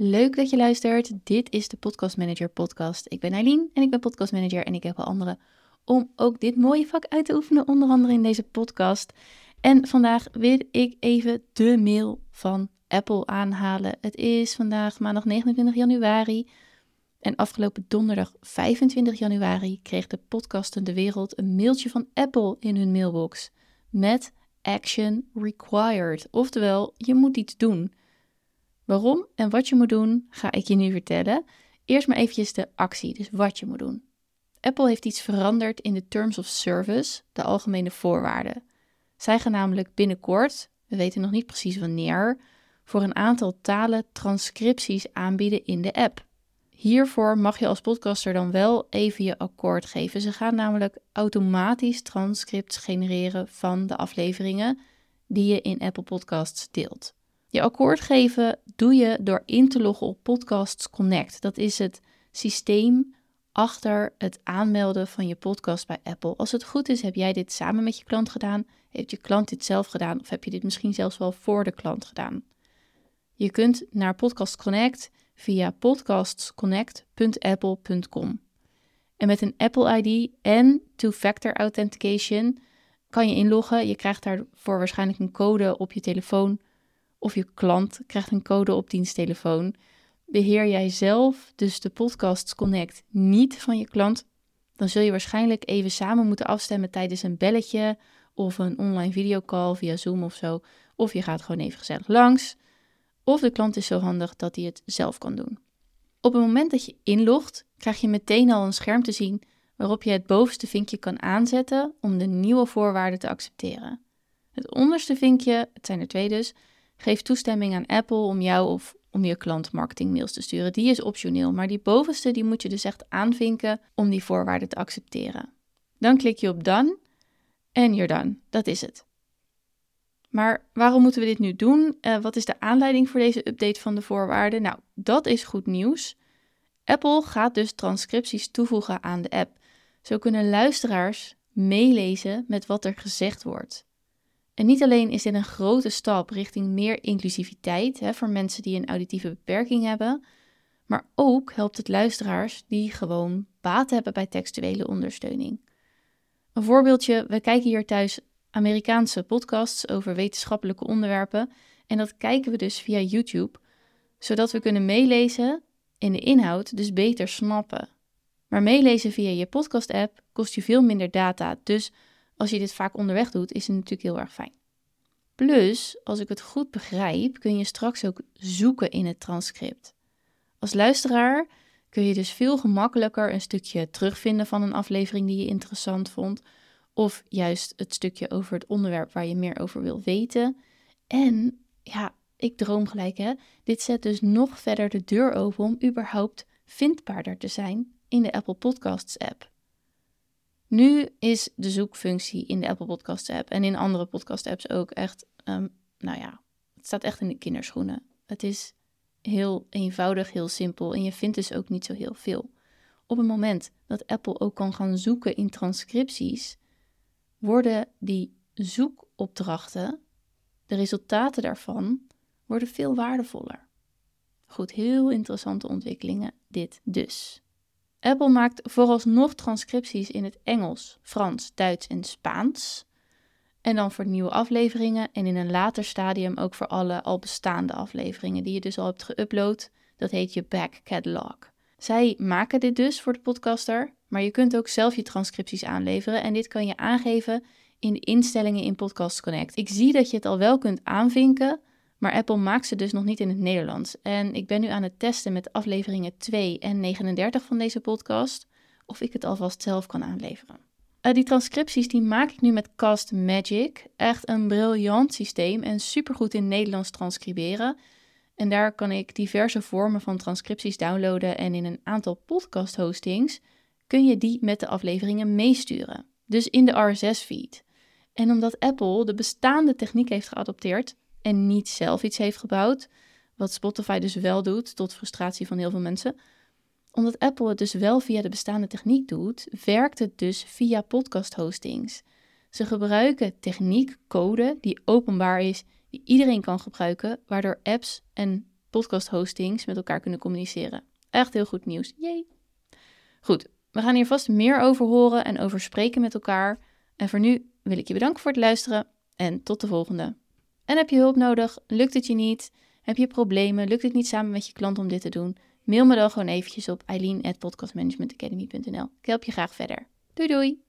Leuk dat je luistert. Dit is de Podcast Manager podcast. Ik ben Eileen en ik ben podcast manager en ik heb anderen om ook dit mooie vak uit te oefenen, onder andere in deze podcast. En vandaag wil ik even de mail van Apple aanhalen. Het is vandaag maandag 29 januari. En afgelopen donderdag 25 januari kreeg de podcastende wereld een mailtje van Apple in hun mailbox met action required. Oftewel, je moet iets doen. Waarom en wat je moet doen, ga ik je nu vertellen. Eerst maar eventjes de actie, dus wat je moet doen. Apple heeft iets veranderd in de Terms of Service, de algemene voorwaarden. Zij gaan namelijk binnenkort, we weten nog niet precies wanneer, voor een aantal talen transcripties aanbieden in de app. Hiervoor mag je als podcaster dan wel even je akkoord geven. Ze gaan namelijk automatisch transcripts genereren van de afleveringen die je in Apple Podcasts deelt. Je akkoord geven doe je door in te loggen op Podcasts Connect. Dat is het systeem achter het aanmelden van je podcast bij Apple. Als het goed is, heb jij dit samen met je klant gedaan? Heeft je klant dit zelf gedaan? Of heb je dit misschien zelfs wel voor de klant gedaan? Je kunt naar Podcast Connect via podcastsconnect.apple.com. En met een Apple ID en two-factor authentication kan je inloggen. Je krijgt daarvoor waarschijnlijk een code op je telefoon of je klant krijgt een code op diensttelefoon. Beheer jij zelf dus de Podcasts Connect niet van je klant, dan zul je waarschijnlijk even samen moeten afstemmen tijdens een belletje of een online videocall via Zoom of zo. Of je gaat gewoon even gezellig langs. Of de klant is zo handig dat hij het zelf kan doen. Op het moment dat je inlogt, krijg je meteen al een scherm te zien waarop je het bovenste vinkje kan aanzetten om de nieuwe voorwaarden te accepteren. Het onderste vinkje, het zijn er twee dus, geeft toestemming aan Apple om jou of om je klant marketingmails te sturen. Die is optioneel, maar die bovenste die moet je dus echt aanvinken om die voorwaarden te accepteren. Dan klik je op Done en you're done. Dat is het. Maar waarom moeten we dit nu doen? Uh, wat is de aanleiding voor deze update van de voorwaarden? Nou, dat is goed nieuws. Apple gaat dus transcripties toevoegen aan de app. Zo kunnen luisteraars meelezen met wat er gezegd wordt. En niet alleen is dit een grote stap richting meer inclusiviteit hè, voor mensen die een auditieve beperking hebben, maar ook helpt het luisteraars die gewoon baat hebben bij textuele ondersteuning. Een voorbeeldje, we kijken hier thuis Amerikaanse podcasts over wetenschappelijke onderwerpen en dat kijken we dus via YouTube, zodat we kunnen meelezen en de inhoud dus beter snappen. Maar meelezen via je podcast-app kost je veel minder data, dus als je dit vaak onderweg doet, is het natuurlijk heel erg fijn. Plus, als ik het goed begrijp, kun je straks ook zoeken in het transcript. Als luisteraar kun je dus veel gemakkelijker een stukje terugvinden van een aflevering die je interessant vond, of juist het stukje over het onderwerp waar je meer over wil weten. En ja, ik droom gelijk hè, dit zet dus nog verder de deur open om überhaupt vindbaarder te zijn in de Apple Podcasts app. Nu is de zoekfunctie in de Apple Podcast app en in andere podcast apps ook echt, um, nou ja, het staat echt in de kinderschoenen. Het is heel eenvoudig, heel simpel en je vindt dus ook niet zo heel veel. Op het moment dat Apple ook kan gaan zoeken in transcripties, worden die zoekopdrachten, de resultaten daarvan, worden veel waardevoller. Goed, heel interessante ontwikkelingen dit dus. Apple maakt vooralsnog transcripties in het Engels, Frans, Duits en Spaans. En dan voor nieuwe afleveringen en in een later stadium ook voor alle al bestaande afleveringen die je dus al hebt geüpload. Dat heet je back catalog. Zij maken dit dus voor de podcaster, maar je kunt ook zelf je transcripties aanleveren en dit kan je aangeven in de instellingen in Podcast Connect. Ik zie dat je het al wel kunt aanvinken, maar Apple maakt ze dus nog niet in het Nederlands. En ik ben nu aan het testen met afleveringen 2 en 39 van deze podcast of ik het alvast zelf kan aanleveren. Uh, die transcripties die maak ik nu met Cast Magic. Echt een briljant systeem en supergoed in Nederlands transcriberen. En daar kan ik diverse vormen van transcripties downloaden en in een aantal podcast hostings kun je die met de afleveringen meesturen. Dus in de RSS-feed. En omdat Apple de bestaande techniek heeft geadopteerd, en niet zelf iets heeft gebouwd, wat Spotify dus wel doet, tot frustratie van heel veel mensen. Omdat Apple het dus wel via de bestaande techniek doet, werkt het dus via podcast hostings. Ze gebruiken techniek, code die openbaar is, die iedereen kan gebruiken, waardoor apps en podcast hostings met elkaar kunnen communiceren. Echt heel goed nieuws. Jee. Goed, we gaan hier vast meer over horen en over spreken met elkaar. En voor nu wil ik je bedanken voor het luisteren en tot de volgende. En heb je hulp nodig? Lukt het je niet? Heb je problemen? Lukt het niet samen met je klant om dit te doen? Mail me dan gewoon eventjes op eileen.podcastmanagementacademy.nl. Ik help je graag verder. Doei doei!